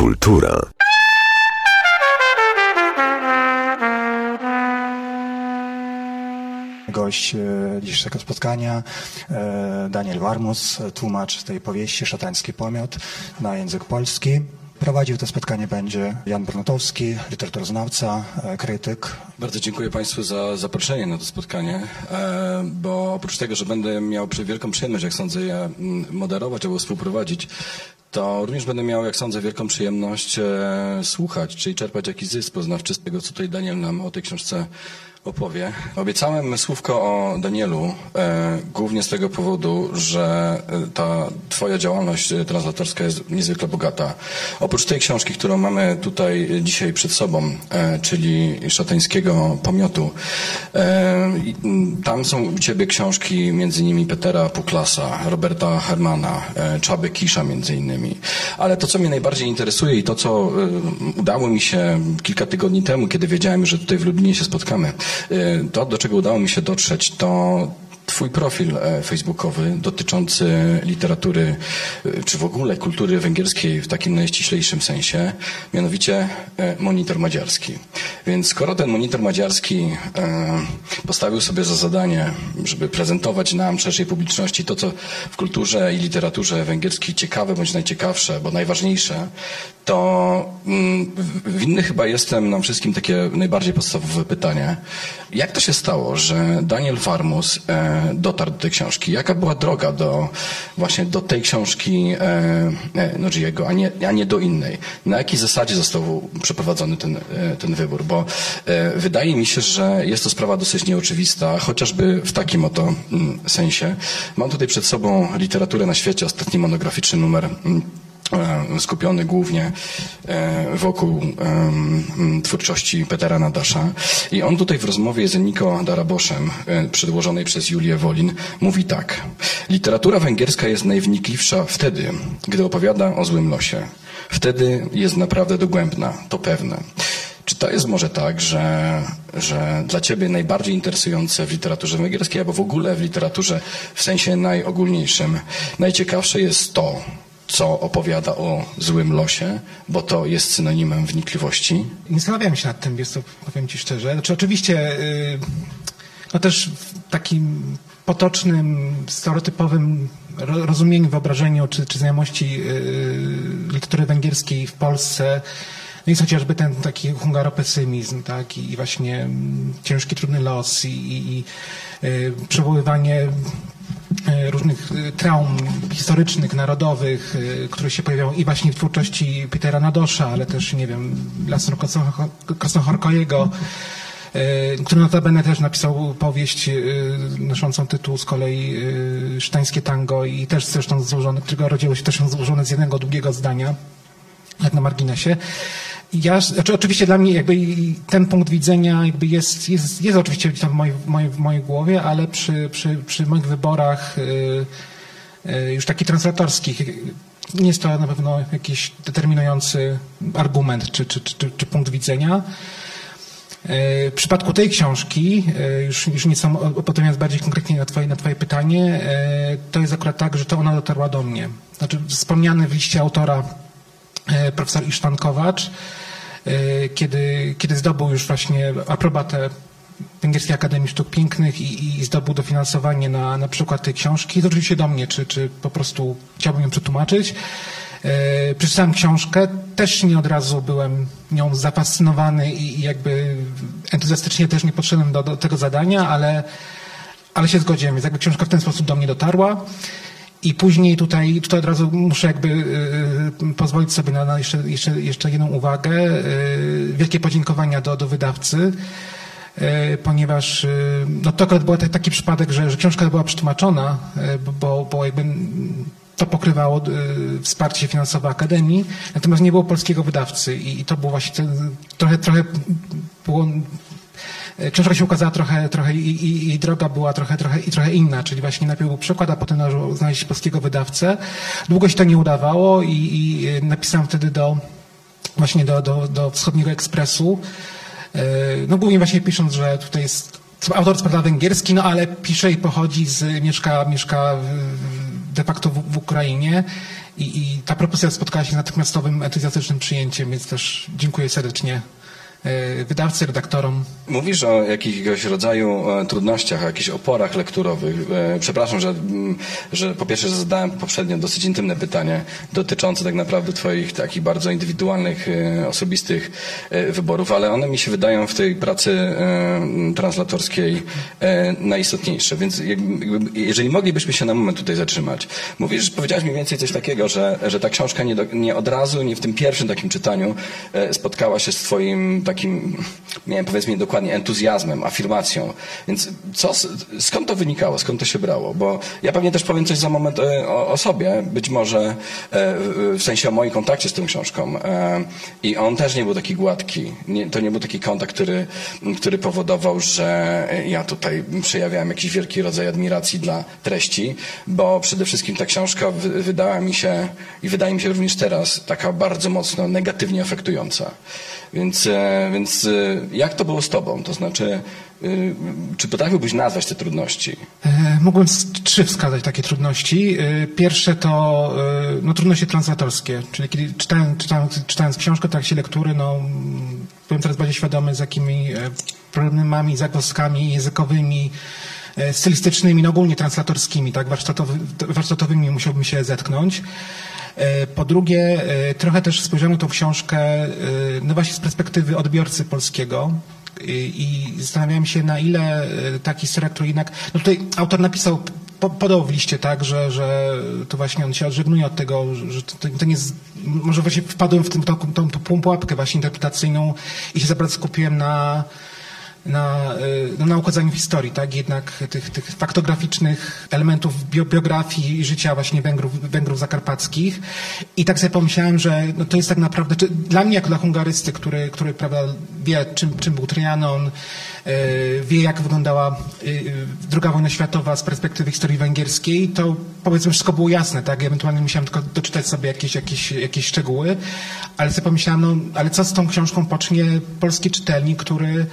Kultura. Gość e, dzisiejszego spotkania e, Daniel Warmus, tłumacz tej powieści Szatański Pomiot na język polski. Prowadził to spotkanie będzie Jan Brunatowski, literaturoznawca, e, krytyk. Bardzo dziękuję Państwu za zaproszenie na to spotkanie, bo oprócz tego, że będę miał wielką przyjemność, jak sądzę, je mm, moderować albo współprowadzić, to również będę miał, jak sądzę, wielką przyjemność e, słuchać, czyli czerpać jakiś zysk poznawczy z tego, co tutaj Daniel nam o tej książce opowie. Obiecałem słówko o Danielu, e, głównie z tego powodu, że e, ta twoja działalność e, translatorska jest niezwykle bogata. Oprócz tej książki, którą mamy tutaj dzisiaj przed sobą, e, czyli Szatańskiego Pomiotu, e, tam są u ciebie książki między innymi Petera Puklasa, Roberta Hermana, e, Czaby Kisza między innymi. Ale to, co mnie najbardziej interesuje i to, co udało mi się kilka tygodni temu, kiedy wiedziałem, że tutaj w Lublinie się spotkamy, to, do czego udało mi się dotrzeć, to Twój profil e, facebookowy dotyczący literatury, e, czy w ogóle kultury węgierskiej w takim najściślejszym sensie, mianowicie e, monitor madziarski. Więc skoro ten monitor madziarski postawił sobie za zadanie, żeby prezentować nam, szerszej publiczności to, co w kulturze i literaturze węgierskiej ciekawe bądź najciekawsze, bo najważniejsze, to mm, winny chyba jestem nam wszystkim takie najbardziej podstawowe pytanie. Jak to się stało, że Daniel Farmus dotarł do tej książki? Jaka była droga do właśnie do tej książki e, e, Nojiego, a nie, a nie do innej? Na jakiej zasadzie został przeprowadzony ten, e, ten wybór? Bo wydaje mi się, że jest to sprawa dosyć nieoczywista, chociażby w takim oto mm, sensie. Mam tutaj przed sobą literaturę na świecie, ostatni monograficzny numer mm, skupiony głównie e, wokół twórczości Petera Nadasza. I on tutaj w rozmowie z Eniko Daraboszem, e, przedłożonej przez Julię Wolin, mówi tak. Literatura węgierska jest najwnikliwsza wtedy, gdy opowiada o złym losie. Wtedy jest naprawdę dogłębna, to pewne. Czy to jest może tak, że, że dla Ciebie najbardziej interesujące w literaturze węgierskiej, albo w ogóle w literaturze w sensie najogólniejszym, najciekawsze jest to, co opowiada o złym losie, bo to jest synonimem wnikliwości? Nie zastanawiałem się nad tym, jest to, powiem Ci szczerze. Znaczy oczywiście, yy, no też w takim potocznym, stereotypowym rozumieniu, wyobrażeniu czy, czy znajomości yy, literatury węgierskiej w Polsce no jest chociażby ten taki hungaropesymizm, tak, i właśnie mm, ciężki, trudny los i, i, i yy, przywoływanie różnych e, traum historycznych, narodowych, e, które się pojawiają i właśnie w twórczości Petera Nadosza, ale też, nie wiem, Lasno Krasnochorkojego, który notabene też napisał powieść noszącą tytuł z kolei Sztańskie Tango i też zresztą złożony, którego rodziło się też złożone z jednego długiego zdania, jak na marginesie. Ja, znaczy oczywiście dla mnie jakby ten punkt widzenia jakby jest, jest, jest oczywiście tam w mojej, mojej, w mojej głowie, ale przy, przy, przy moich wyborach yy, yy, już takich translatorskich nie jest to na pewno jakiś determinujący argument czy, czy, czy, czy punkt widzenia. W przypadku tej książki, już, już nieco odpowiadając bardziej konkretnie na twoje, na twoje pytanie, to jest akurat tak, że to ona dotarła do mnie. Znaczy wspomniany w liście autora profesor Iszwankowacz, e, kiedy, kiedy zdobył już właśnie aprobatę Węgierskiej Akademii Sztuk Pięknych i, i zdobył dofinansowanie na, na przykład tej książki, zwrócił się do mnie, czy, czy po prostu chciałbym ją przetłumaczyć. E, przeczytałem książkę, też nie od razu byłem nią zafascynowany i, i jakby entuzjastycznie też nie podszedłem do, do tego zadania, ale, ale się zgodziłem, więc jakby książka w ten sposób do mnie dotarła. I później tutaj, tutaj od razu muszę jakby y, pozwolić sobie na, na jeszcze, jeszcze, jeszcze jedną uwagę. Y, wielkie podziękowania do, do wydawcy, y, ponieważ no to akurat był taki przypadek, że, że książka była przetłumaczona, bo, bo jakby to pokrywało wsparcie finansowe Akademii, natomiast nie było polskiego wydawcy i, i to było właśnie trochę, trochę było książka się ukazała trochę, trochę i, i, i, droga była trochę, trochę, i trochę inna, czyli właśnie najpierw był przekład, a potem znaleźć polskiego wydawcę. Długo się to nie udawało i, i napisałem wtedy do, właśnie do, do, do Wschodniego Ekspresu, e, no głównie właśnie pisząc, że tutaj jest autor prawda węgierski, no ale pisze i pochodzi z, mieszka, mieszka de facto w, w Ukrainie. I, i ta propozycja spotkała się z natychmiastowym entuzjastycznym przyjęciem, więc też dziękuję serdecznie. e, wydawcy, redaktorom. Mówisz o jakiegoś rodzaju e, trudnościach, o jakichś oporach lekturowych. E, Przepraszam, że, mm, że po pierwsze zadałem poprzednio dosyć intymne pytanie dotyczące tak naprawdę Twoich takich bardzo indywidualnych, e, osobistych e, wyborów, ale one mi się wydają w tej pracy e, translatorskiej e, najistotniejsze. Więc jeżeli moglibyśmy się na moment tutaj zatrzymać. Mówisz, powiedziałeś mniej więcej coś takiego, że, że ta książka nie, do, nie od razu, nie w tym pierwszym takim czytaniu e, spotkała się z Twoim takim, miałem powiedzmy dokładnie, entuzjazmem, afirmacją. Więc co, skąd to wynikało, skąd to się brało? Bo ja pewnie też powiem coś za moment e, o, o sobie, być może e, w sensie o moim kontakcie z tą książką. E, I on też nie był taki gładki. Nie, to nie był taki kontakt, który, który powodował, że ja tutaj przejawiałem jakiś wielki rodzaj admiracji dla treści, bo przede wszystkim ta książka wy- wydała mi się i wydaje mi się również teraz taka bardzo mocno negatywnie afektująca. Więc, e, więc e, jak to było z tobą? To znaczy, e, czy potrafiłbyś nazwać te trudności? E, Mógłbym z- trzy wskazać takie trudności. E, Pierwsze to e, no, trudności translatorskie, czyli kiedy czytając, czytając, czytając książkę w trakcie lektury, no, byłem coraz bardziej świadomy, z jakimi problemami, zagwozdkami językowymi, stylistycznymi, no ogólnie translatorskimi, tak, warsztatowy, warsztatowymi musiałbym się zetknąć. E, Po drugie, e, trochę też spojrzałem na tą książkę, e, no właśnie z perspektywy odbiorcy polskiego, i zastanawiałem się, na ile ta historia, która jednak. No tutaj autor napisał, po, podał w liście, tak, że, że to właśnie on się odżegnuje od tego, że to, to nie jest. Może właśnie wpadłem w tym, tą, tą, tą pułapkę właśnie interpretacyjną i się za bardzo skupiłem na. Na, y, no, na historii, tak? Jednak tych, tych faktograficznych elementów bio, biografii życia właśnie Węgrów, Węgrów zakarpackich. I tak sobie pomyślałem, że no, to jest tak naprawdę, czy, dla mnie jako dla hungarysty, który, który prawda, wie czym, czym był Trianon, y, wie jak wyglądała y, y, wojna światowa z perspektywy historii węgierskiej, to powiedzmy wszystko było jasne, tak? Ewentualnie musiałem tylko doczytać sobie jakieś, jakieś, jakieś szczegóły, ale sobie pomyślałem, no ale co z tą książką pocznie polski czytelnik, który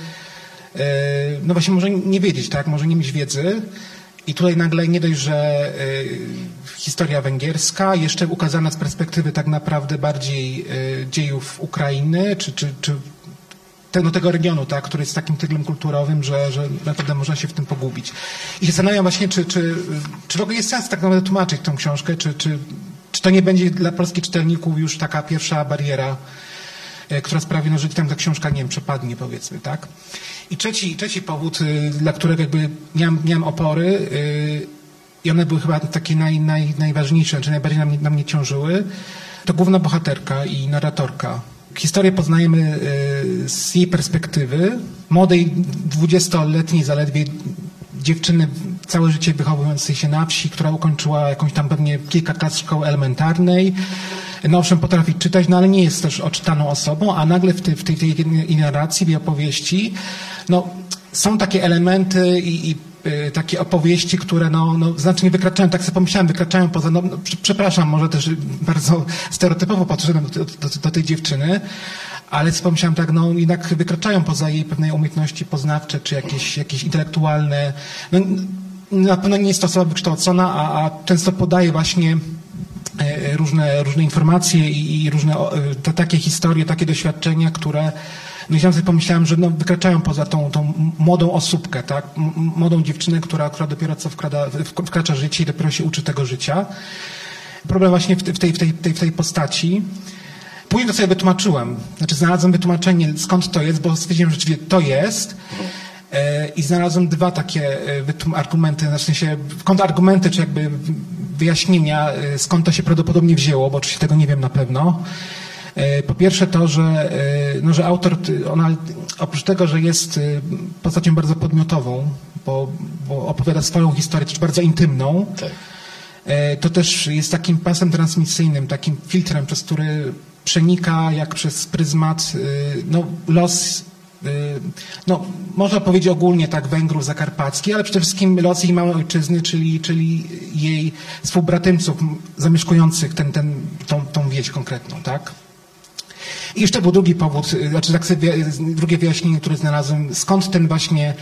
no właśnie może nie wiedzieć, tak, może nie mieć wiedzy. I tutaj nagle nie dość, że e, historia węgierska, jeszcze ukazana z perspektywy tak naprawdę bardziej e, dziejów Ukrainy, czy, czy, czy no, tego regionu, tak, który jest takim tyglem kulturowym, że, że naprawdę można się w tym pogubić. I się zastanawiam właśnie, czy, czy, czy w ogóle jest sens tak naprawdę tłumaczyć tą książkę, czy, czy, czy to nie będzie dla polskich czytelników już taka pierwsza bariera, e, która sprawi, no, że tam ta książka, nie wiem, przepadnie, powiedzmy, tak? I trzeci, trzeci powód, y, dla którego jakby miałem, miałem opory y, i one były chyba takie naj, naj, najważniejsze, czy najbardziej na mnie, na mnie ciążyły, to główna bohaterka i narratorka. Historię poznajemy y, z jej perspektywy, młodej, dwudziestoletniej zaledwie dziewczyny całe życie wychowującej się na wsi, która ukończyła jakąś tam pewnie kilka klas szkoły elementarnej. No owszem, potrafi czytać, no ale nie jest też oczytaną osobą, a nagle w tej, w tej, tej narracji, w jej opowieści, no są takie elementy i, i y, takie opowieści, które no, no, znacznie wykraczają, tak sobie pomyślałem, wykraczają poza, no, no prze- przepraszam, może też bardzo stereotypowo podszedłem do, do, do tej dziewczyny, ale pomyślałem tak, no jednak wykraczają poza jej pewnej umiejętności poznawcze, czy jakieś, jakieś intelektualne, no, na pewno nie jest to osoba wykształcona, a, a często podaje właśnie e, różne, różne informacje i, i różne e, te, takie historie, takie doświadczenia, które no ja sobie pomyślałem, że no, wykraczają poza tą, tą młodą osóbkę, tak? Młodą dziewczynę, która, która dopiero co wkrada, wkracza życie i dopiero się uczy tego życia. Problem właśnie w, tej, w, tej, w tej postaci. Później to sobie wytłumaczyłem. Znaczy znalazłem wytłumaczenie, skąd to jest, bo stwierdziłem, że rzeczywiście to jest. E, I znalazłem dwa takie e, argumenty, znaczy w sensie kontrargumenty, czy jakby wyjaśnienia, e, skąd to się prawdopodobnie wzięło, bo oczywiście tego nie wiem na pewno. Po pierwsze to, że, no, że autor, ona oprócz tego, że jest postacią bardzo podmiotową, bo, bo opowiada swoją historię, też bardzo intymną, Tak. To też jest takim pasem transmisyjnym, takim filtrem, przez który przenika jak przez pryzmat y, no, los, y, no, można powiedzieć ogólnie tak Węgrów zakarpackich, ale przede wszystkim los jej małej ojczyzny, czyli, czyli jej współbratymców zamieszkujących ten, ten, tą, tą wieś konkretną, tak? I jeszcze był drugi powód, y, znaczy tak sobie, drugie wyjaśnienie, które znalazłem, skąd ten właśnie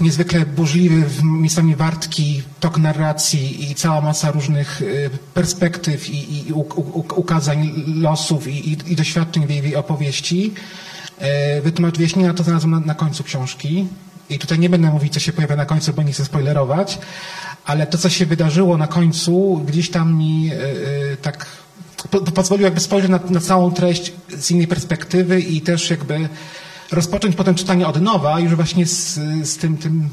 niezwykle burzliwy, miejscami wartki, tok narracji i cała masa różnych e, perspektyw i, i ukazań losów i, i, i doświadczeń w jej, w jej opowieści. E, wytłumacz wyjaśnienia to znalazłem na, na końcu książki. I tutaj nie będę mówić, co się pojawia na końcu, bo nie chcę spoilerować, ale to, co się wydarzyło na końcu, gdzieś tam mi yy, tak po, pozwoliło jakby spojrzeć na, na całą treść z innej perspektywy i też jakby rozpocząć potem czytanie od nowa, już właśnie z, z tym, tym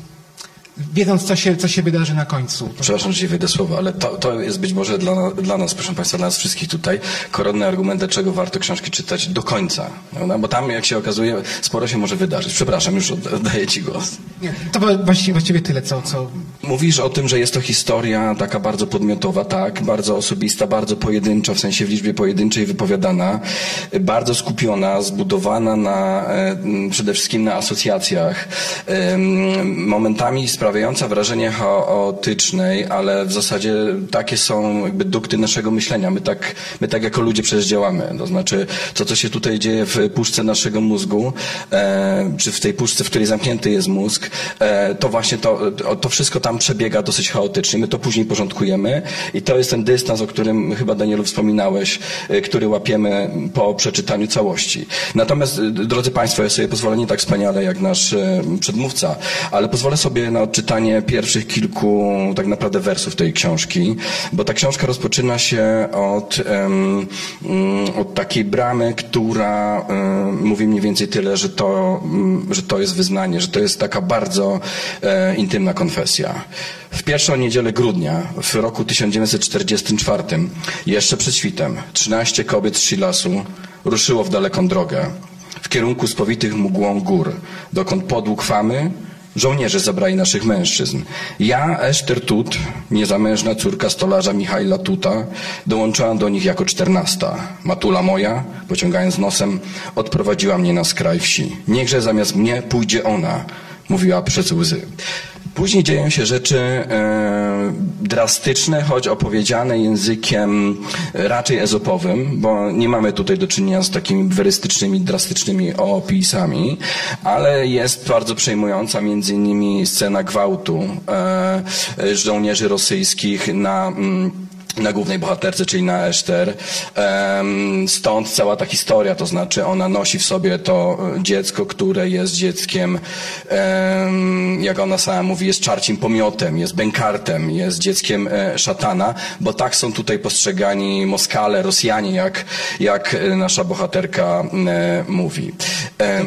wiedząc, co się, co się wydarzy na końcu. Przepraszam, że ci wyjdę słowo, ale to, to jest być może dla, dla nas, proszę Państwa, dla nas wszystkich tutaj koronny argument, dlaczego warto książki czytać do końca. No, bo tam, jak się okazuje, sporo się może wydarzyć. Przepraszam, już oddaję Ci głos. Nie, to właściwie, właściwie tyle, co, co... Mówisz o tym, że jest to historia taka bardzo podmiotowa, tak, bardzo osobista, bardzo pojedyncza, w sensie w liczbie pojedynczej wypowiadana, bardzo skupiona, zbudowana na, e, przede wszystkim na asocjacjach, momentami sprawa sprawiająca wrażenie chaotycznej, ale w zasadzie takie są jakby dukty naszego myślenia. My tak, my tak jako ludzie przecież działamy. To znaczy to, co się tutaj dzieje w puszce naszego mózgu, e, czy w tej puszce, w której zamknięty jest mózg, e, to właśnie to, to wszystko tam przebiega dosyć chaotycznie. My to później porządkujemy i to jest ten dystans, o którym chyba Danielu wspominałeś, e, który łapiemy po przeczytaniu całości. Natomiast, e, drodzy Państwo, ja sobie pozwolę nie tak wspaniale jak nasz e, przedmówca, ale pozwolę sobie na odczytanie pierwszych kilku tak naprawdę wersów tej książki, bo ta książka rozpoczyna się od, um, od takiej bramy, która um, mówi mniej więcej tyle, że to, um, że to jest wyznanie, że to jest taka bardzo e, intymna konfesja. W pierwszą niedzielę grudnia w roku 1944, jeszcze przed świtem, 13 kobiet z Shilasu ruszyło w daleką drogę w kierunku spowitych mgłą gór, dokąd podług famy Żołnierze zabrali naszych mężczyzn. Ja, Eszter Tut, niezamężna córka stolarza Michaila Tuta, dołączyłam do nich jako czternasta. Matula moja, pociągając nosem, odprowadziła mnie na skraj wsi. Niechże zamiast mnie pójdzie ona, mówiła przez łzy. Później dzieją się rzeczy e, drastyczne, choć opowiedziane językiem raczej ezopowym, bo nie mamy tutaj do czynienia z takimi werystycznymi, drastycznymi opisami, ale jest bardzo przejmująca między innymi scena gwałtu e, żołnierzy rosyjskich na mm, na głównej bohaterce, czyli na Eszter. Stąd cała ta historia, to znaczy ona nosi w sobie to dziecko, które jest dzieckiem, jak ona sama mówi, jest czarcim pomiotem, jest bękartem, jest dzieckiem e, szatana, bo tak są tutaj postrzegani Moskale, Rosjanie, jak, jak nasza bohaterka e, mówi.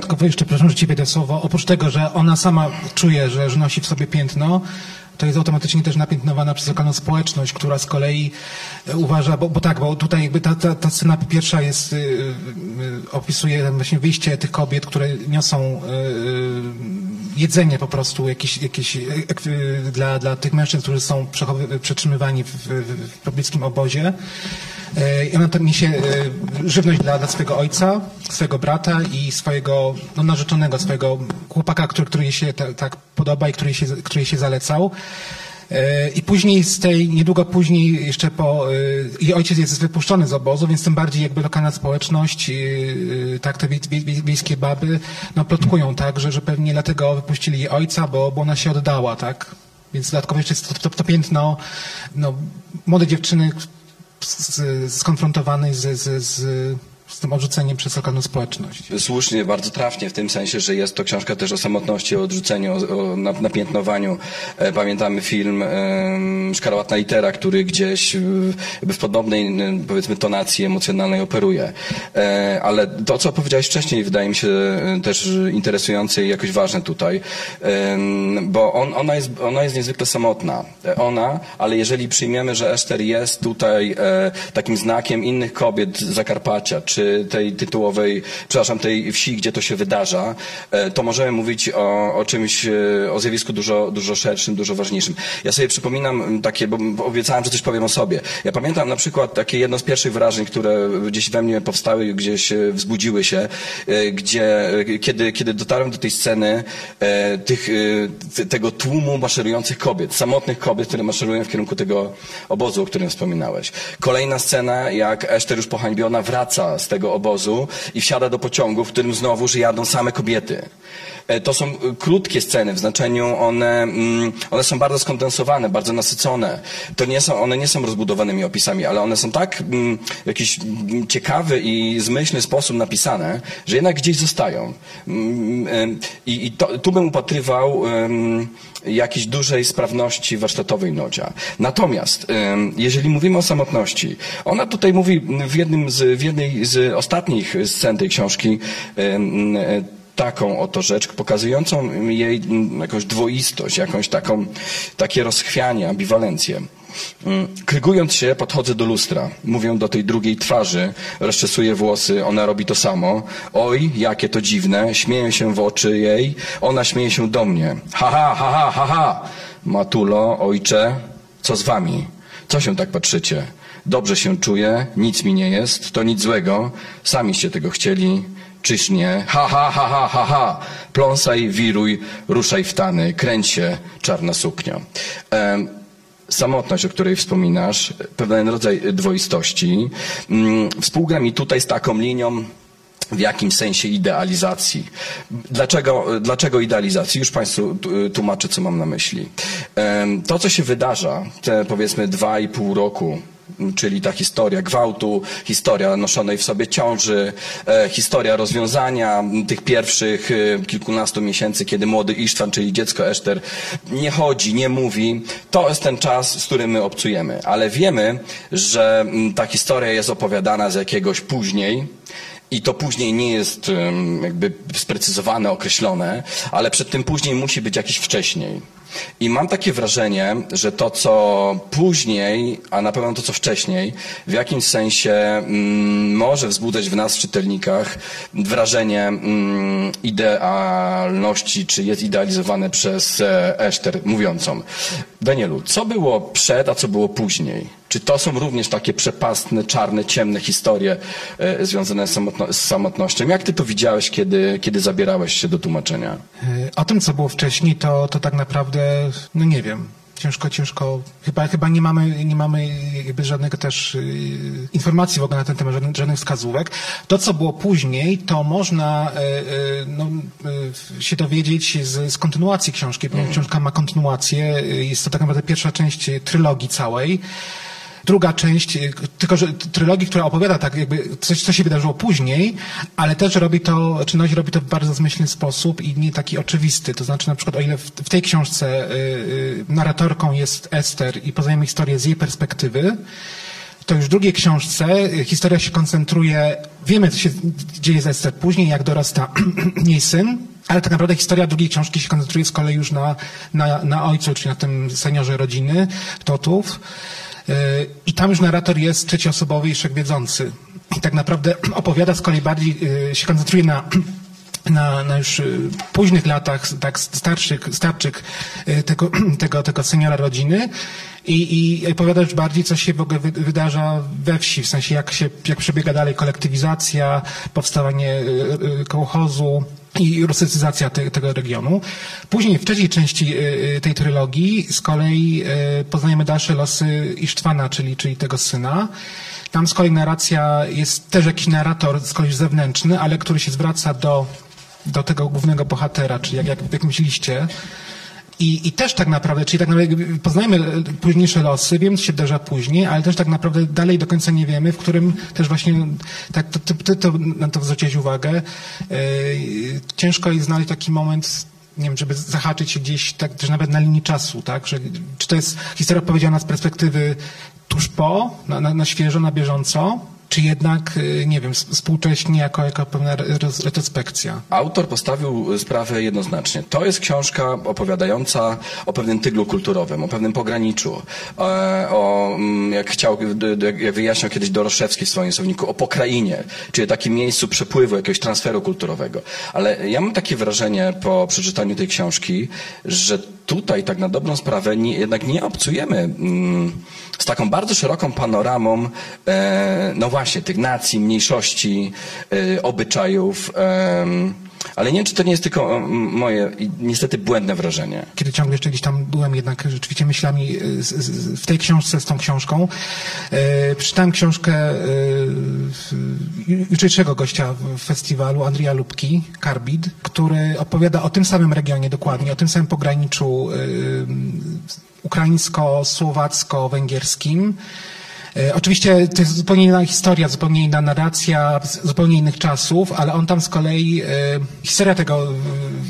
Tylko jeszcze, proszę, że ci wejdę słowo. Oprócz tego, że ona sama czuje, że, że nosi w sobie piętno, to jest automatycznie też napiętnowana przez lokalną społeczność, która z kolei e, uważa, bo, bo tak, bo tutaj jakby ta, ta, ta scena pierwsza jest, y, y, opisuje właśnie wyjście tych kobiet, które niosą y, jedzenie po prostu jakieś, jakieś dla, dla tych mężczyzn, którzy są przetrzymywani w, w, pobliskim obozie. E, I ona tam niesie e, żywność dla, dla swojego ojca, swojego brata i swojego no, narzeczonego, swojego chłopaka, który, który jej się tak podoba i który jej się, który jej się zalecał. E, I później z tej, niedługo później jeszcze po, jej ojciec jest wypuszczony z obozu, więc tym bardziej jakby lokalna społeczność, tak te wie, wie, wiejskie baby, no plotkują tak, że, że pewnie dlatego wypuścili jej ojca, bo, bo ona się oddała, tak. Więc dodatkowo jeszcze jest to, to, to piętno, no, młode dziewczyny, skonfrontowany z, z, z z tym odrzuceniem przez lokalną społeczność. Słusznie, bardzo trafnie w tym sensie, że jest to książka też o samotności, o odrzuceniu, o, o napiętnowaniu. E, pamiętamy film e, Szkarłatna litera, który gdzieś w, w podobnej, e, powiedzmy, tonacji emocjonalnej operuje. E, ale to, co powiedziałeś wcześniej, wydaje mi się e, też interesujące i jakoś ważne tutaj, e, bo on, ona, jest, ona jest niezwykle samotna. Ona, ale jeżeli przyjmiemy, że Eszter jest tutaj takim znakiem innych kobiet Zakarpacia, czy tej tytułowej, przepraszam, tej wsi, gdzie to się wydarza, e, to możemy mówić o, o czymś, e, o zjawisku dużo, dużo szerszym, dużo ważniejszym. Ja sobie przypominam takie, bo obiecałem, że coś powiem o sobie. Ja pamiętam na przykład takie jedno z pierwszych wrażeń, które gdzieś we mnie powstały, gdzieś wzbudziły się, e, gdzie, kiedy, kiedy dotarłem do tej sceny tych, tego tłumu maszerujących kobiet, samotnych kobiet, które maszerują w kierunku tego obozu, o którym wspominałeś. Kolejna scena, jak Eszter już pohańbiona wraca z tego obozu i wsiada do pociągu, w którym znowuż jadą same kobiety. E, To są e, krótkie sceny, w znaczeniu one, mm, one są bardzo skondensowane, bardzo nasycone. To nie są, one nie są rozbudowanymi opisami, ale one są tak mm, w jakiś ciekawy i zmyślny sposób napisane, że jednak gdzieś zostają. Mm, em, I, i to, tu bym upatrywał jakiejś dużej sprawności warsztatowej Nodzia. Natomiast, jeżeli mówimy o samotności, ona tutaj mówi w, jednym z, w jednej z ostatnich scen tej książki e, taką oto rzecz, pokazującą jej mm, jakąś dwoistość, jakąś taką, takie rozchwianie, ambiwalencję. Mm, Krygując się, podchodzę do lustra. Mówię do tej drugiej twarzy, rozczesuję włosy, ona robi to samo. Oj, jakie to dziwne, śmieję się w oczy jej, ona śmieje się do mnie. Ha, ha, ha, ha, ha, ha. Matulo, ojcze, co z wami? Co się tak patrzycie? Dobrze się czuję, nic mi nie jest, to nic złego, samiście tego chcieli, czyż nie? Ha, ha, ha, ha, ha, ha. Pląsaj, wiruj, ruszaj w tany, kręć się, czarna suknia. Samotność, o której wspominasz, pewien rodzaj dwoistości, mm, współgra mi tutaj z taką linią w jakimś sensie idealizacji. Dlaczego, dlaczego idealizacji? Już Państwu tłumaczę, co mam na myśli. To, co się wydarza, te powiedzmy dwa i pół roku, czyli ta historia gwałtu, historia noszonej w sobie ciąży, e, historia rozwiązania tych pierwszych e, kilkunastu miesięcy, kiedy młody Isztwan, czyli dziecko Eszter, nie chodzi, nie mówi. To jest ten czas, z którym my obcujemy. Ale wiemy, że m, ta historia jest opowiadana z jakiegoś później, i to później nie jest jakby sprecyzowane, określone, ale przed tym później musi być jakiś wcześniej. I mam takie wrażenie, że to, co później, a na pewno to, co wcześniej, w jakimś sensie mm, może wzbudzać w nas, w czytelnikach, wrażenie mm, idealności, czy jest idealizowane przez e, Eszter mówiącą. Danielu, co było przed, a co było później? Czy to są również takie przepastne, czarne, ciemne historie e, związane z, samotno- z samotnością? Jak ty to widziałeś, kiedy, kiedy zabierałeś się do tłumaczenia? Y, O tym, co było wcześniej, to, to tak naprawdę, no nie wiem. Ciężko, ciężko. Chyba, chyba nie mamy, nie mamy jakby żadnego też y, informacji w ogóle na ten temat, żadnych, żadnych wskazówek. To, co było później, to można y, y, no, y, się dowiedzieć z, z kontynuacji książki, ponieważ książka ma kontynuację. Jest to tak naprawdę pierwsza część trylogii całej. Druga część, y, tylko że trylogii, która opowiada tak jakby coś, co się wydarzyło później, ale też robi to, czy Noś robi to w bardzo zmyślny sposób i nie taki oczywisty. To znaczy na przykład o ile w, w tej książce y, y, narratorką jest Ester i poznajemy historię z jej perspektywy, to już w drugiej książce historia się koncentruje, wiemy co się dzieje z Ester później, jak dorasta jej syn, ale tak naprawdę historia drugiej książki się koncentruje z kolei już na, na, na ojcu, czyli na tym seniorze rodziny, Totów. Yy, I tam już narrator jest trzecioosobowy i wszechwiedzący. I tak naprawdę opowiada z kolei bardziej, yy, się koncentruje na na, na już y, późnych latach, tak starszych, starczych y, tego, tego, tego seniora rodziny i, i opowiada już bardziej, co się w ogóle wy, wydarza we wsi, w sensie jak się, jak przebiega dalej kolektywizacja, powstawanie kołchozu, i rusycyzacja te, tego regionu. Później w trzeciej części y, y, tej trylogii z kolei y, poznajemy dalsze losy Isztwana, czyli, czyli tego syna. Tam z kolei narracja jest też jakiś narrator, z kolei zewnętrzny, ale który się zwraca do, do tego głównego bohatera, czyli jak, jak w jakimś. I, I też tak naprawdę, czyli tak naprawdę poznajemy późniejsze losy, wiemy, co się wydarza później, ale też tak naprawdę dalej do końca nie wiemy, w którym też właśnie, tak, ty, ty to, na to zwróciłeś uwagę, yy, ciężko jest znaleźć taki moment, nie wiem, żeby zahaczyć się gdzieś, tak też nawet na linii czasu, tak, że czy to jest historia opowiedziana z perspektywy tuż po, na, na, na świeżo, na bieżąco, czy jednak, yy, nie wiem, współcześnie jako, jako pewna re- retrospekcja. Autor postawił sprawę jednoznacznie. To jest książka opowiadająca o pewnym tyglu kulturowym, o pewnym pograniczu, e, o, mm, jak chciał, jak wyjaśniał kiedyś Doroszewski w swoim słowniku, o pokrainie, czyli takim miejscu przepływu, jakiegoś transferu kulturowego. Ale ja mam takie wrażenie po przeczytaniu tej książki, że tutaj tak na dobrą sprawę nie, jednak nie obcujemy mm, z taką bardzo szeroką panoramą, e, no tych nacji, mniejszości, e, obyczajów, Ale nie wiem, czy to nie jest tylko moje niestety błędne wrażenie. Kiedy ciągle jeszcze gdzieś tam byłem jednak rzeczywiście myślami y, z, z, w tej książce z tą książką, e, przeczytałem książkę e, jutrzejszego gościa w festiwalu, Andrija Lubki, Karbid, który opowiada o tym samym regionie dokładnie, o tym samym pograniczu e, ukraińsko-słowacko-węgierskim. E, oczywiście to jest zupełnie inna historia, zupełnie inna narracja, zupełnie innych czasów, ale on tam z kolei, e, historia tego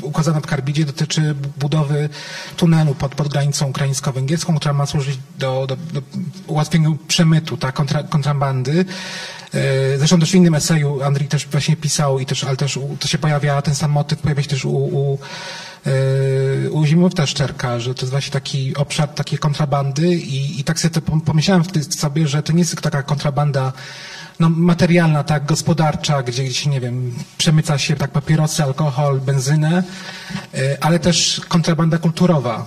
ukazana w Karbidzie dotyczy budowy tunelu pod, pod granicą ukraińsko-węgierską, która ma służyć do, do, do ułatwienia przemytu, tak, kontra, kontrabandy. E, Zresztą też w innym eseju Andrzej też właśnie pisał, i też, ale też to się pojawia, ten sam motyw pojawia się też u, u, e, u Zimowta Szczerka, że to jest właśnie taki obszar takiej kontrabandy i, i tak sobie pomyślałem wtedy sobie, że to nie jest taka kontrabanda no, materialna, tak, gospodarcza, gdzie, gdzie się, nie wiem, przemyca się tak papierosy, alkohol, benzynę, e, ale też kontrabanda kulturowa.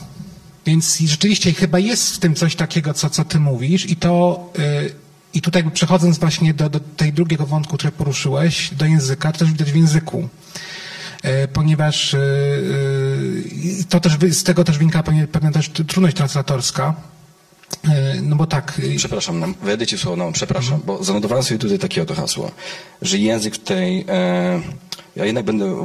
Więc rzeczywiście chyba jest w tym coś takiego, co, co ty mówisz i to i tutaj przechodząc właśnie do, do tej drugiego wątku, który poruszyłeś, do języka, to też widać w języku. Y, Ponieważ y, y, to też, z tego też wynika pewna też trudność translatorska. No bo tak, Przepraszam, nam- wejdę ci słowo, no, przepraszam, bo zanotowałem sobie tutaj takie oto hasło, że język w tej... E, ja jednak będę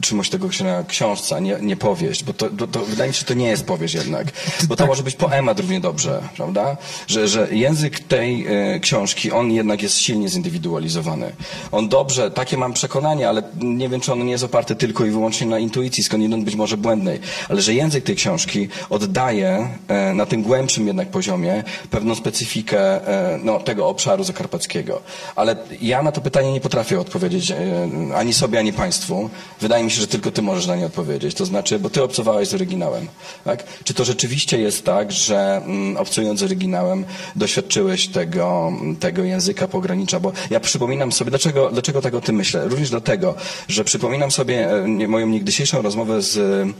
trzymał się tego na książce, a nie, nie powieść, bo to, to, to wydaje mi się, że to nie jest powieść jednak, bo to Tak. może być poemat równie dobrze, prawda? Że, że język tej e, książki, on jednak jest silnie zindywidualizowany. On dobrze, takie mam przekonanie, ale nie wiem, czy on nie jest oparty tylko i wyłącznie na intuicji, skądinąd być może błędnej, ale że język tej książki oddaje e, na tym głębszym jednak poziomie pewną specyfikę e, no, tego obszaru zakarpackiego. Ale ja na to pytanie nie potrafię odpowiedzieć ani sobie, ani państwu. Wydaje mi się, że tylko ty możesz na nie odpowiedzieć. To znaczy, bo ty obcowałeś z oryginałem. Tak? Czy to rzeczywiście jest tak, że mm, obcując z oryginałem doświadczyłeś tego, tego języka pogranicza? Bo ja przypominam sobie, dlaczego, dlaczego tak o tym myślę? Również dlatego, że przypominam sobie e, moją niegdysiejszą rozmowę z, mm,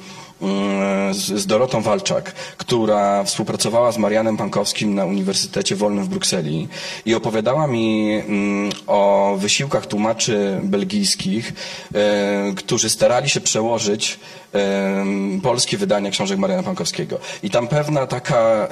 z, z Dorotą Walczak, która współpracowała z Marianem Pankowskim na Uniwersytecie Wolnym w Brukseli i opowiadała mi mm, o wysiłkach tłumaczy belgijskich, e, którzy starali się przełożyć em, polskie wydania książek Mariana Pankowskiego. I tam pewna taka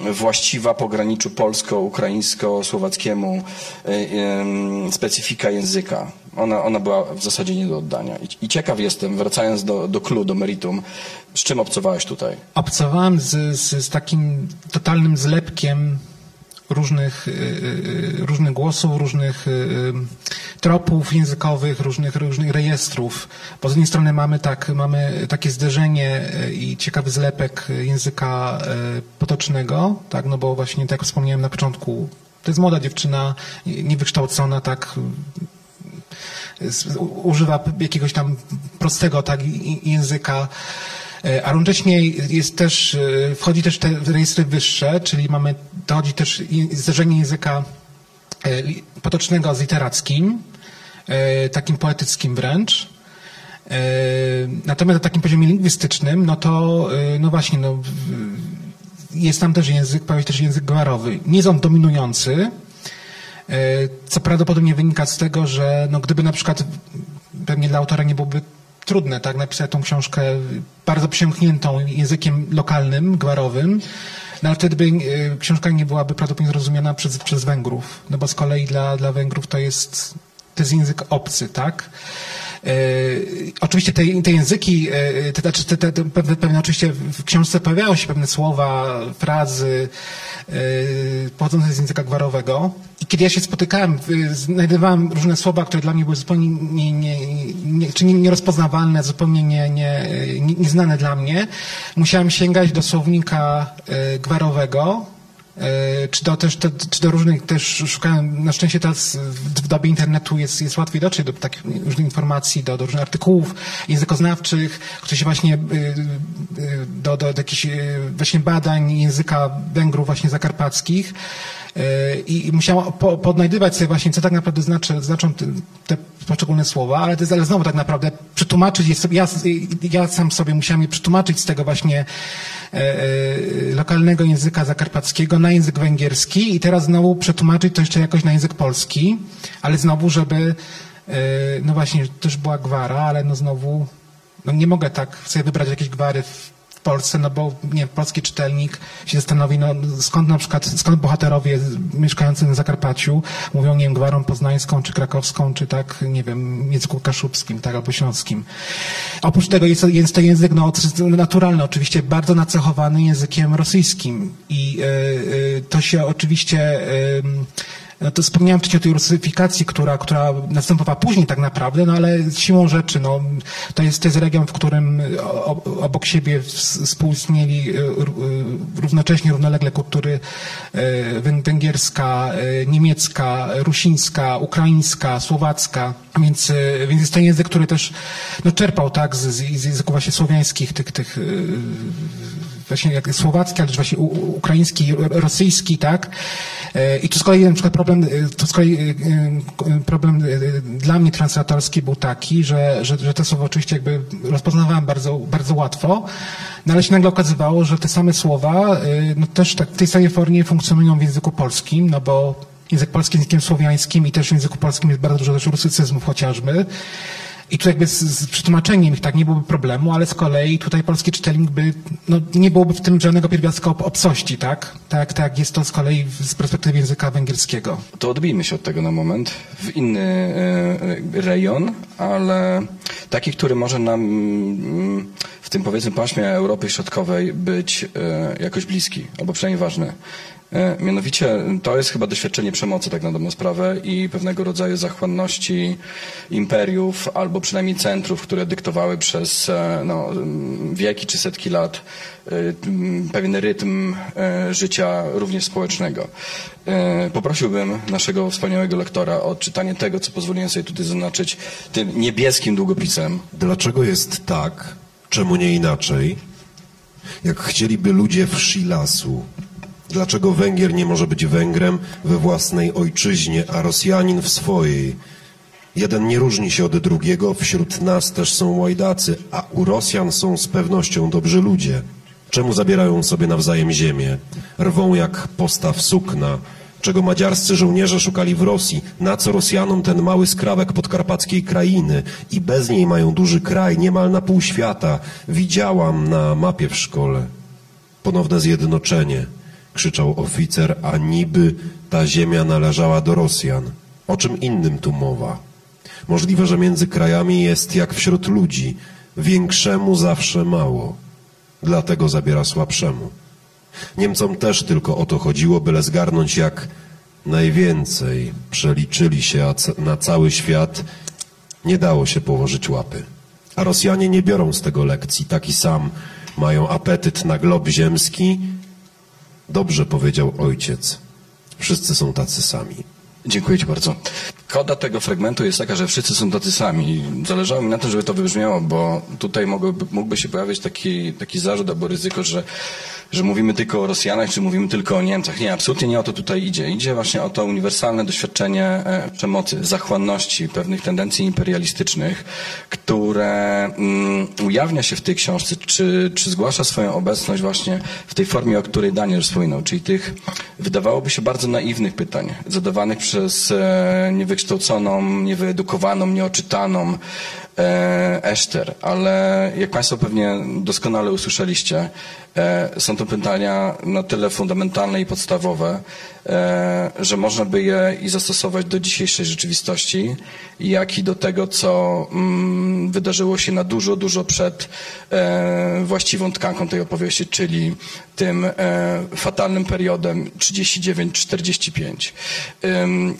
właściwa pograniczu polsko-ukraińsko-słowackiemu e, specyfika języka. Ona, ona była w zasadzie nie do oddania. I, i ciekaw jestem, wracając do, do do meritum, z czym obcowałeś tutaj? obcowałem z, z, z takim totalnym zlepkiem różnych, y, y, różnych głosów, różnych y, y, tropów językowych, różnych, różnych rejestrów. Bo z jednej strony mamy, tak, mamy takie zderzenie i ciekawy zlepek języka y, potocznego, tak, no bo właśnie tak jak wspomniałem na początku, to jest młoda dziewczyna, nie- niewykształcona, tak, używa jakiegoś tam prostego tak, języka, e, a równocześnie jest też, e, wchodzi też te rejestry wyższe, czyli mamy, dochodzi też zderzenie języka e, potocznego z literackim, takim poetyckim wręcz. Natomiast na takim poziomie lingwistycznym, no to, no właśnie, no, jest tam też język, pojawia się też język gwarowy. Nie jest on dominujący, co prawdopodobnie wynika z tego, że no, gdyby na przykład pewnie dla autora nie byłoby trudne tak napisać tą książkę bardzo przesiąkniętą językiem lokalnym, gwarowym, no ale wtedy by e, książka nie byłaby prawdopodobnie zrozumiana przez, przez Węgrów, no bo z kolei dla, dla Węgrów to jest, to jest język obcy, tak? E, oczywiście te, te języki, e, te, znaczy te, te, te pewne, pewne, oczywiście w książce pojawiają się pewne słowa, frazy e, pochodzące z języka gwarowego. I kiedy ja się spotykałem, znajdowałem różne słowa, które dla mnie były zupełnie nie, nie, nie, czy nie, nierozpoznawalne, zupełnie nie, nie, nie, nieznane dla mnie. Musiałem sięgać do słownika gwarowego, Czy do, też, te, czy do różnych też szukałem, na szczęście teraz w, dobie internetu jest, jest łatwiej dotrzeć do takich różnych informacji, do, do różnych artykułów językoznawczych, które się właśnie y, y, do, do, do jakichś właśnie badań języka Węgrów właśnie zakarpackich. I, musiałam po, podnajdywać sobie właśnie, co tak naprawdę znaczy, znaczą te, te poszczególne słowa, ale ale znowu tak naprawdę przetłumaczyć ja, ja sam sobie musiałem je przetłumaczyć z tego właśnie e, e, lokalnego języka zakarpackiego na język węgierski i teraz znowu przetłumaczyć to jeszcze jakoś na język polski, ale znowu, żeby Yy, no właśnie, też była gwara, ale no znowu no nie mogę tak sobie wybrać jakieś gwary w Polsce, no bo nie, polski czytelnik się zastanowi, no skąd na przykład, skąd bohaterowie mieszkający na Zakarpaciu mówią, nie wiem, gwarą poznańską, czy krakowską, czy tak, nie wiem, języku kaszubskim, tak, albo śląskim. Oprócz tego jest, jest to język, no, naturalny, oczywiście bardzo nacechowany językiem rosyjskim i y, y, to się oczywiście y, no to wspomniałem wcześniej o tej rusyfikacji, która, która następowała później tak naprawdę, no ale siłą rzeczy, no, to jest, to jest region, w którym obok siebie współistnieli e, e, równocześnie, równolegle kultury e, węgierska, niemiecka, rusińska, ukraińska, słowacka, więc, więc jest to język, który też no, czerpał tak, z, z języków właśnie słowiańskich, tych, tych właśnie jak słowacki, ale właśnie ukraiński, rosyjski, tak? E, I tu z kolei na przykład problem, e, to z kolei e, problem dla mnie translatorski był taki, że, że, że te słowa oczywiście jakby rozpoznawałem bardzo, bardzo łatwo, no ale się nagle okazywało, że te same słowa no też tak w tej samej formie funkcjonują w języku polskim, no bo język polski językiem słowiańskim i też w języku polskim jest bardzo dużo też rusycyzmów chociażby. I tu jakby z, z przetłumaczeniem ich tak nie byłoby problemu, ale z kolei tutaj polski czytelnik by, no nie byłoby w tym żadnego pierwiastka obcości, tak? Tak, tak jest to z kolei z perspektywy języka węgierskiego. To odbijmy się od tego na moment w inny e, rejon, ale taki, który może nam mm, w tym powiedzmy paśmie Europy Środkowej być e, jakoś bliski, albo przynajmniej ważny. E, mianowicie to jest chyba doświadczenie przemocy, tak na dobrą sprawę, i pewnego rodzaju zachłanności imperiów, albo przynajmniej centrów, które dyktowały przez e, no, wieki czy setki lat e, pewien rytm życia również społecznego. Poprosiłbym naszego wspaniałego lektora o czytanie tego, co pozwoliłem sobie tutaj zaznaczyć tym niebieskim długopisem. Dlaczego jest tak, czemu nie inaczej, jak chcieliby ludzie w Shilasu Dlaczego Węgier nie może być Węgrem we własnej ojczyźnie, a Rosjanin w swojej? Jeden nie różni się od drugiego, wśród nas też są łajdacy, a u Rosjan są z pewnością dobrzy ludzie. Czemu zabierają sobie nawzajem ziemię? Rwą jak postaw sukna. Czego madziarscy żołnierze szukali w Rosji? Na co Rosjanom ten mały skrawek podkarpackiej krainy? I bez niej mają duży kraj, niemal na pół świata. Widziałam na mapie w szkole. Ponowne zjednoczenie krzyczał oficer, a niby ta ziemia należała do Rosjan. O czym innym tu mowa? Możliwe, że między krajami jest jak wśród ludzi. Większemu zawsze mało. Dlatego zabiera słabszemu. Niemcom też tylko o to chodziło, byle zgarnąć jak najwięcej. Przeliczyli się na cały świat. Nie dało się położyć łapy. A Rosjanie nie biorą z tego lekcji. Taki sam mają apetyt na glob ziemski Dobrze powiedział ojciec. Wszyscy są tacy sami. Dziękuję Ci bardzo. Koda tego fragmentu jest taka, że wszyscy są tacy sami. Zależało mi na tym, żeby to wybrzmiało, bo tutaj mógłby, mógłby się pojawić taki, taki zarzut albo ryzyko, że że mówimy tylko o Rosjanach, czy mówimy tylko o Niemcach. Nie, absolutnie nie o to tutaj idzie. Idzie właśnie o to uniwersalne doświadczenie e, przemocy, zachłanności, pewnych tendencji imperialistycznych, które mm, ujawnia się w tej książce, czy, czy zgłasza swoją obecność właśnie w tej formie, o której Daniel wspominał, czyli tych, wydawałoby się, bardzo naiwnych pytań, zadawanych przez e, niewykształconą, niewyedukowaną, nieoczytaną, Eszter, ale jak Państwo pewnie doskonale usłyszeliście, e, są to pytania na tyle fundamentalne i podstawowe, e, że można by je i zastosować do dzisiejszej rzeczywistości, jak i do tego, co mm, wydarzyło się na dużo, dużo przed właściwą tkanką tej opowieści, czyli tym fatalnym periodem 39-45.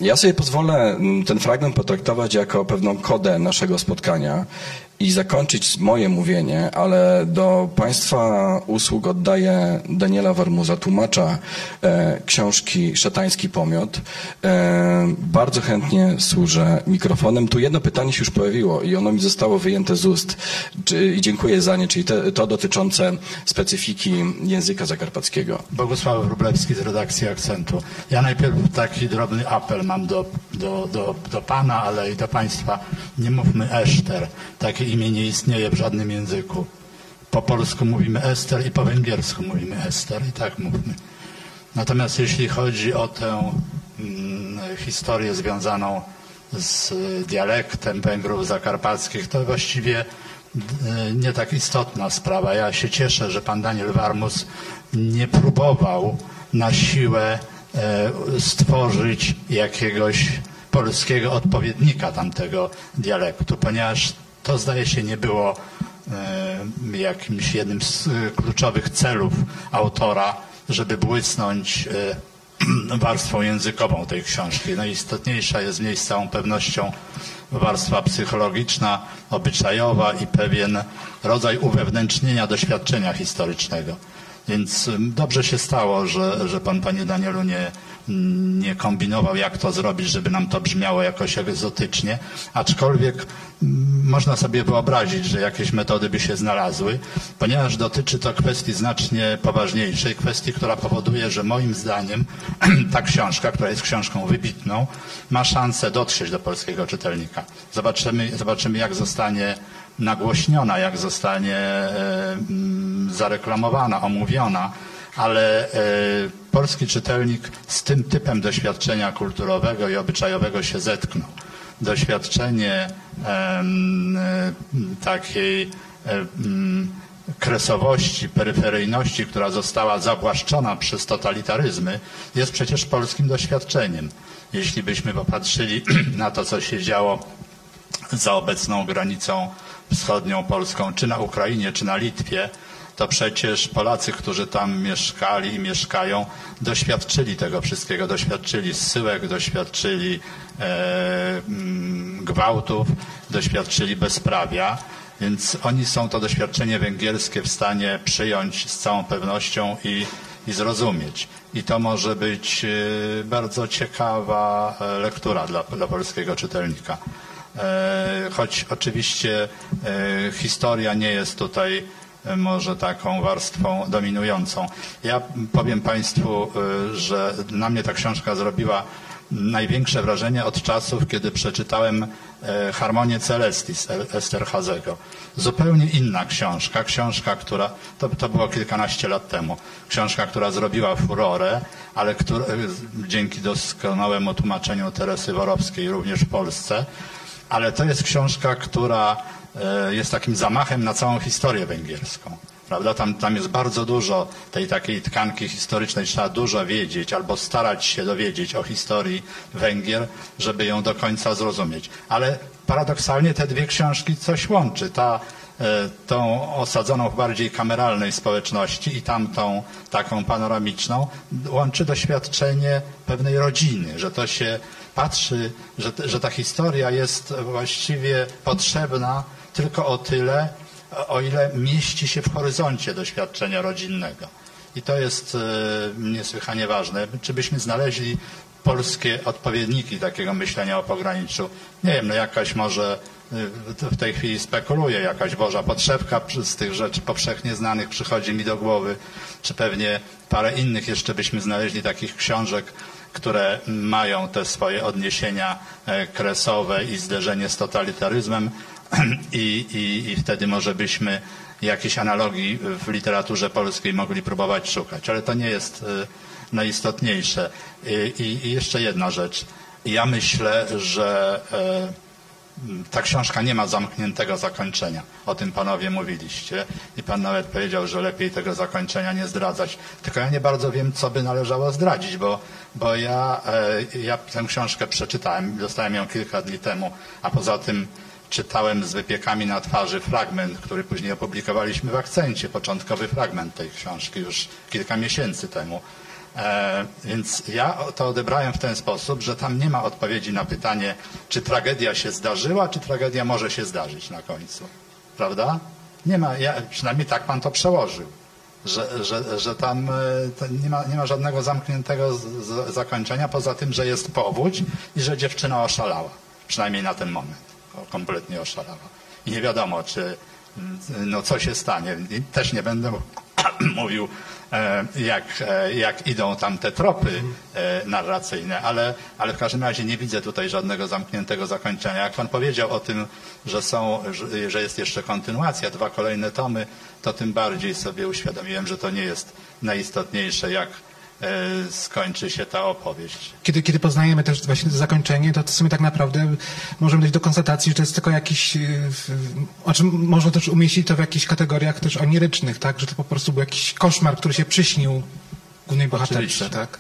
Ja sobie pozwolę mm, ten fragment potraktować jako pewną kodę naszego spotkania Ja? I zakończyć moje mówienie, ale do Państwa usług oddaję Daniela Warmuza, tłumacza e, książki Szatański Pomiot. E, bardzo chętnie służę mikrofonem. Tu jedno pytanie się już pojawiło i ono mi zostało wyjęte z ust i dziękuję za nie, czyli te, to dotyczące specyfiki języka zakarpackiego. Bogusław Wróblewski z redakcji Akcentu. Ja najpierw taki drobny apel mam do, do, do, do Pana, ale i do Państwa. Nie mówmy Eszter. Takie imię nie istnieje w żadnym języku. Po polsku mówimy Ester i po węgiersku mówimy Ester i tak mówmy. Natomiast jeśli chodzi o tę mm, historię związaną z dialektem Węgrów zakarpackich, to właściwie nie tak istotna sprawa. Ja się cieszę, że pan Daniel Warmus nie próbował na siłę stworzyć jakiegoś polskiego odpowiednika tamtego dialektu, ponieważ to zdaje się nie było jakimś jednym z kluczowych celów autora, żeby błysnąć warstwą językową tej książki. Najistotniejsza jest w niej z całą pewnością warstwa psychologiczna, obyczajowa i pewien rodzaj uwewnętrznienia doświadczenia historycznego. Więc dobrze się stało, że, że pan, panie Danielu, nie, nie kombinował, jak to zrobić, żeby nam to brzmiało jakoś egzotycznie, aczkolwiek można sobie wyobrazić, że jakieś metody by się znalazły, ponieważ dotyczy to kwestii znacznie poważniejszej, kwestii, która powoduje, że moim zdaniem ta książka, która jest książką wybitną, ma szansę dotrzeć do polskiego czytelnika. Zobaczymy, zobaczymy jak zostanie nagłośniona, jak zostanie e, zareklamowana, omówiona, ale e, polski czytelnik z tym typem doświadczenia kulturowego i obyczajowego się zetknął. Doświadczenie e, takiej kresowości, peryferyjności, która została zawłaszczona przez totalitaryzmy, jest przecież polskim doświadczeniem. Jeśli byśmy popatrzyli na to, co się działo za obecną granicą wschodnią Polską, czy na Ukrainie, czy na Litwie, to przecież Polacy, którzy tam mieszkali i mieszkają, doświadczyli tego wszystkiego, doświadczyli zsyłek, doświadczyli e, mm, gwałtów, doświadczyli bezprawia, więc oni są to doświadczenie węgierskie w stanie przyjąć z całą pewnością i, i zrozumieć. I to może być e, bardzo ciekawa e, lektura dla, dla polskiego czytelnika. E, choć oczywiście historia nie jest tutaj może taką warstwą dominującą. Ja powiem Państwu, że na mnie ta książka zrobiła największe wrażenie od czasów, kiedy przeczytałem Harmonię Celestis Esterhazego. Zupełnie inna książka, książka, która, to, to było kilkanaście lat temu, książka, która zrobiła furorę, ale która, dzięki doskonałemu tłumaczeniu Teresy Worowskiej również w Polsce, ale to jest książka, która jest takim zamachem na całą historię węgierską. Prawda? Tam, tam jest bardzo dużo tej takiej tkanki historycznej, trzeba dużo wiedzieć albo starać się dowiedzieć o historii Węgier, żeby ją do końca zrozumieć. Ale paradoksalnie te dwie książki coś łączy. Ta, e, tą osadzoną w bardziej kameralnej społeczności i tamtą taką panoramiczną łączy doświadczenie pewnej rodziny, że to się patrzy, że, że ta historia jest właściwie potrzebna tylko o tyle, o ile mieści się w horyzoncie doświadczenia rodzinnego. I to jest e, niesłychanie ważne. Czy byśmy znaleźli polskie odpowiedniki takiego myślenia o pograniczu? Nie wiem, no jakaś może e, w tej chwili spekuluję, jakaś Boża Podszewka z tych rzeczy powszechnie znanych przychodzi mi do głowy, czy pewnie parę innych jeszcze byśmy znaleźli takich książek, które mają te swoje odniesienia e, kresowe i zderzenie z totalitaryzmem i, i, i wtedy może byśmy jakiejś analogii w literaturze polskiej mogli próbować szukać, ale to nie jest e, najistotniejsze. I, i jeszcze jedna rzecz. Ja myślę, że e, ta książka nie ma zamkniętego zakończenia. O tym panowie mówiliście i pan nawet powiedział, że lepiej tego zakończenia nie zdradzać. Tylko ja nie bardzo wiem, co by należało zdradzić, bo, bo ja, e, ja tę książkę przeczytałem, dostałem ją kilka dni temu, a poza tym czytałem z wypiekami na twarzy fragment, który później opublikowaliśmy w akcencie, początkowy fragment tej książki już kilka miesięcy temu. E, więc ja to odebrałem w ten sposób, że tam nie ma odpowiedzi na pytanie, czy tragedia się zdarzyła, czy tragedia może się zdarzyć na końcu. Prawda? Nie ma, ja, przynajmniej tak pan to przełożył. Że, że, że tam e, nie ma, nie ma żadnego zamkniętego z, z, zakończenia, poza tym, że jest powódź i że dziewczyna oszalała. Przynajmniej na ten moment. Kompletnie oszalała. I nie wiadomo, czy no co się stanie. I też nie będę mówił, e, jak, e, jak idą tam te tropy e, narracyjne, ale, ale w każdym razie nie widzę tutaj żadnego zamkniętego zakończenia. Jak pan powiedział o tym, że są, że jest jeszcze kontynuacja, dwa kolejne tomy, to tym bardziej sobie uświadomiłem, że to nie jest najistotniejsze, jak skończy się ta opowieść. Kiedy, kiedy poznajemy też właśnie zakończenie, to w sumie tak naprawdę możemy dojść do konstatacji, że to jest tylko jakiś, w- o czym można też umieścić to w jakichś kategoriach też onirycznych, tak? Że to po prostu był jakiś koszmar, który się przyśnił głównej bohaterce, Oczywiście. tak?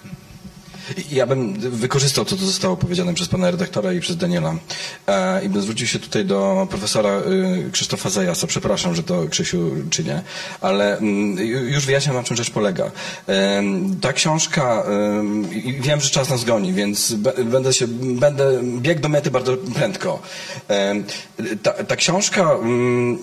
Ja bym wykorzystał to, co zostało powiedziane przez pana redaktora i przez Daniela e, i bym zwrócił się tutaj do profesora y, Krzysztofa Zajasa. Przepraszam, że to Krzysiu czynię, ale ju- już wyjaśniam, na czym rzecz polega. Em, ta książka, i wiem, że czas nas goni, więc będę się, będę biegł do mety bardzo prędko. Em, ta, ta książka mm,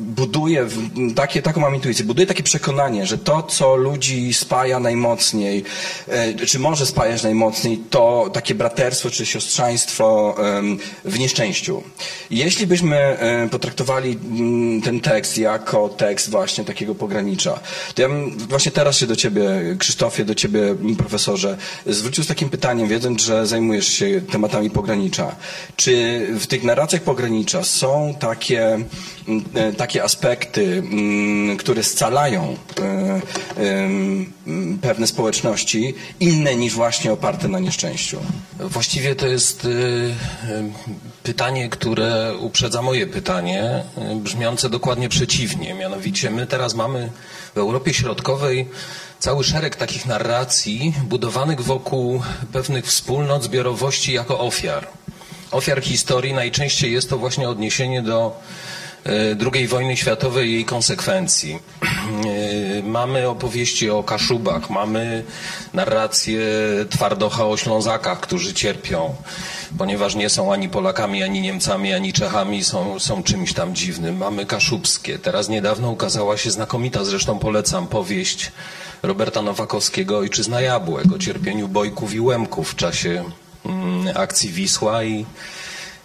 buduje takie, taką mam intuicję, buduje takie przekonanie, że to, co ludzi spaja najmocniej, e, czy może spajać najmocniej, to takie braterstwo czy siostrzaństwo em, w nieszczęściu. Jeśli byśmy e, potraktowali mm, ten tekst jako tekst właśnie takiego pogranicza, to ja bym właśnie teraz się do ciebie, Krzysztofie, do ciebie, mm, profesorze, zwrócił z takim pytaniem, wiedząc, że zajmujesz się tematami pogranicza. Czy w tych narracjach pogranicza są takie, takie aspekty, mm, które scalają e, pewne społeczności, inne niż właśnie oparte na nieszczęściu? Właściwie to jest y, pytanie, które uprzedza moje pytanie, brzmiące dokładnie przeciwnie. Mianowicie my teraz mamy w Europie Środkowej cały szereg takich narracji budowanych wokół pewnych wspólnot, zbiorowości jako ofiar. Ofiar historii najczęściej jest to właśnie odniesienie do II wojny światowej i jej konsekwencji. Y, Mamy opowieści o Kaszubach, mamy narrację Twardocha o Ślązakach, którzy cierpią, ponieważ nie są ani Polakami, ani Niemcami, ani Czechami, są, są czymś tam dziwnym. Mamy Kaszubskie. Teraz niedawno ukazała się znakomita, zresztą polecam, powieść Roberta Nowakowskiego Ojczyzna Jabłek o cierpieniu Bojków i Łemków w czasie mm, akcji Wisła i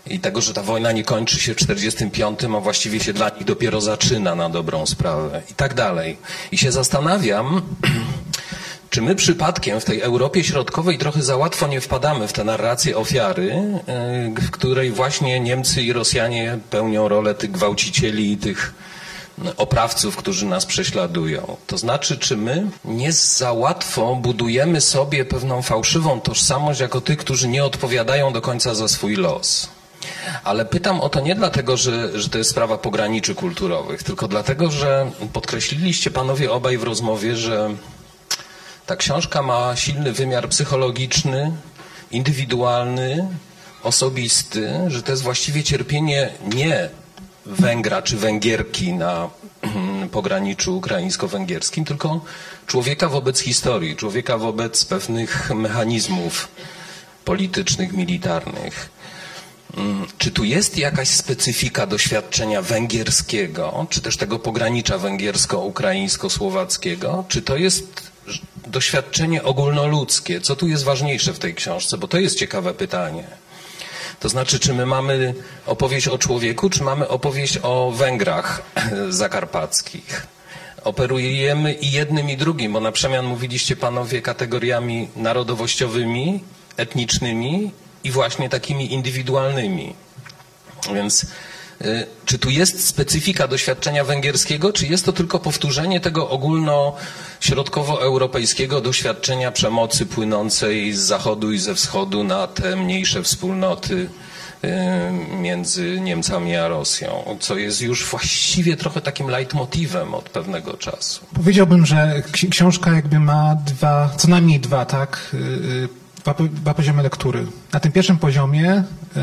i tego, że ta wojna nie kończy się w 45, a właściwie się dla nich dopiero zaczyna na dobrą sprawę i tak dalej. I się zastanawiam, czy my przypadkiem w tej Europie Środkowej trochę za łatwo nie wpadamy w tę narrację ofiary, y, w której właśnie Niemcy i Rosjanie pełnią rolę tych gwałcicieli i tych oprawców, którzy nas prześladują. To znaczy, czy my nie za łatwo budujemy sobie pewną fałszywą tożsamość jako tych, którzy nie odpowiadają do końca za swój los. Ale pytam o to nie dlatego, że, że to jest sprawa pograniczy kulturowych, tylko dlatego, że podkreśliliście panowie obaj w rozmowie, że ta książka ma silny wymiar psychologiczny, indywidualny, osobisty, że to jest właściwie cierpienie nie Węgra czy Węgierki na pograniczu ukraińsko-węgierskim, tylko człowieka wobec historii, człowieka wobec pewnych mechanizmów politycznych, militarnych. Mm, Czy tu jest jakaś specyfika doświadczenia węgierskiego, czy też tego pogranicza węgiersko-ukraińsko-słowackiego? Czy to jest doświadczenie ogólnoludzkie? Co tu jest ważniejsze w tej książce? Bo to jest ciekawe pytanie. To znaczy, czy my mamy opowieść o człowieku, czy mamy opowieść o Węgrach zakarpackich? Operujemy i jednym, i drugim, bo na przemian mówiliście panowie kategoriami narodowościowymi, etnicznymi i właśnie takimi indywidualnymi. Więc y, czy tu jest specyfika doświadczenia węgierskiego, czy jest to tylko powtórzenie tego ogólnośrodkowoeuropejskiego doświadczenia przemocy płynącej z zachodu i ze wschodu na te mniejsze wspólnoty y, między Niemcami a Rosją, co jest już właściwie trochę takim leitmotywem od pewnego czasu. Powiedziałbym, że ksi- książka jakby ma dwa, co najmniej dwa, tak? Dwa, dwa poziomy lektury. Na tym pierwszym poziomie, y,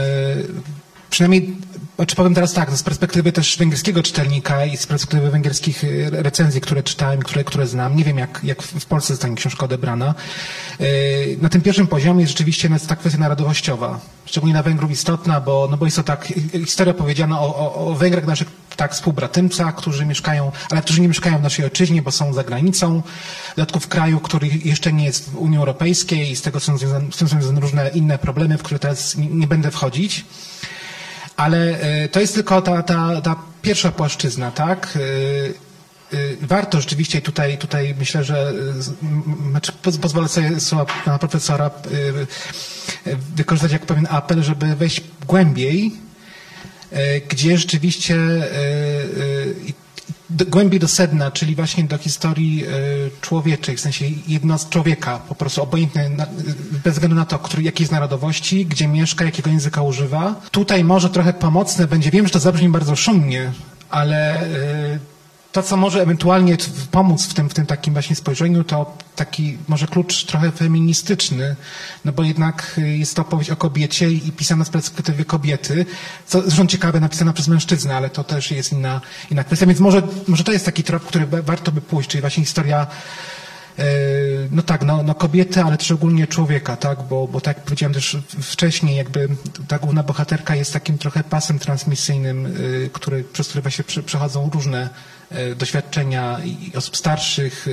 przynajmniej, znaczy powiem teraz tak, z perspektywy też węgierskiego czytelnika i z perspektywy węgierskich y, recenzji, które czytałem, które, które znam, nie wiem jak, jak w Polsce zostanie książka odebrana. Y, Na tym pierwszym poziomie rzeczywiście jest ta kwestia narodowościowa, szczególnie na Węgrów istotna, bo, no bo jest to tak, historia powiedziana o, o, o Węgrach naszych tak współbratymcach, którzy mieszkają, ale którzy nie mieszkają w naszej ojczyźnie, bo są za granicą. W dodatku w kraju, który jeszcze nie jest w Unii Europejskiej i z tego są związane, z tym są związane różne inne problemy, w które teraz nie, będę wchodzić. Ale e, to jest tylko ta, ta, ta pierwsza płaszczyzna, tak? E, e, Warto rzeczywiście tutaj, tutaj myślę, że znaczy poz- pozwolę sobie słowa pana profesora wykorzystać jako pewien apel, żeby wejść głębiej, gdzie rzeczywiście e, e, do, głębiej do sedna, czyli właśnie do historii człowieczej, w sensie jednostki człowieka, po prostu obojętnie, bez względu na to, który, jakiej jest narodowości, gdzie mieszka, jakiego języka używa. Tutaj może trochę pomocne będzie, wiem, że to zabrzmi bardzo szumnie, ale to, co może ewentualnie pomóc w tym, w tym takim właśnie spojrzeniu, to taki może klucz trochę feministyczny, no bo jednak y, jest to opowieść o kobiecie i pisana z perspektywy kobiety, co zresztą ciekawe, napisana przez mężczyznę, ale to też jest inna, inna kwestia, więc może, może to jest taki trop, który warto by pójść, czyli właśnie historia no tak, no, no kobiety, ale też ogólnie człowieka, tak, bo, bo tak jak powiedziałem też wcześniej, jakby ta główna bohaterka jest takim trochę pasem transmisyjnym, y, który, przez który właśnie prze- przechodzą różne y, doświadczenia osób starszych,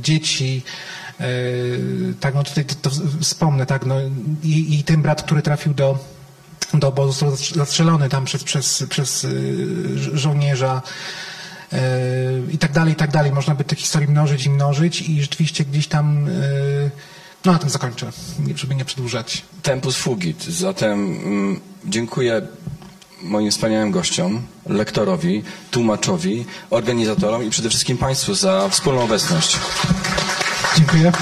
dzieci, tak, no tutaj to, wspomnę, tak, no i, i ten brat, który trafił do, do obozu, został zastrzelony tam przez, przez, przez żo- żołnierza, e, i tak dalej, i tak dalej. Można by tych historii mnożyć i mnożyć i rzeczywiście gdzieś tam, e, no na tym zakończę, nie- żeby nie przedłużać. Tempus fugit. Zatem mm, dziękuję moim wspaniałym gościom, lektorowi, tłumaczowi, organizatorom i przede wszystkim Państwu za wspólną obecność. Dziękuję.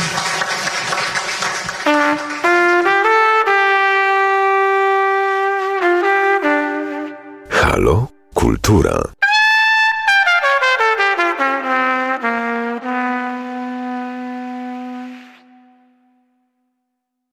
Halo? Kultura.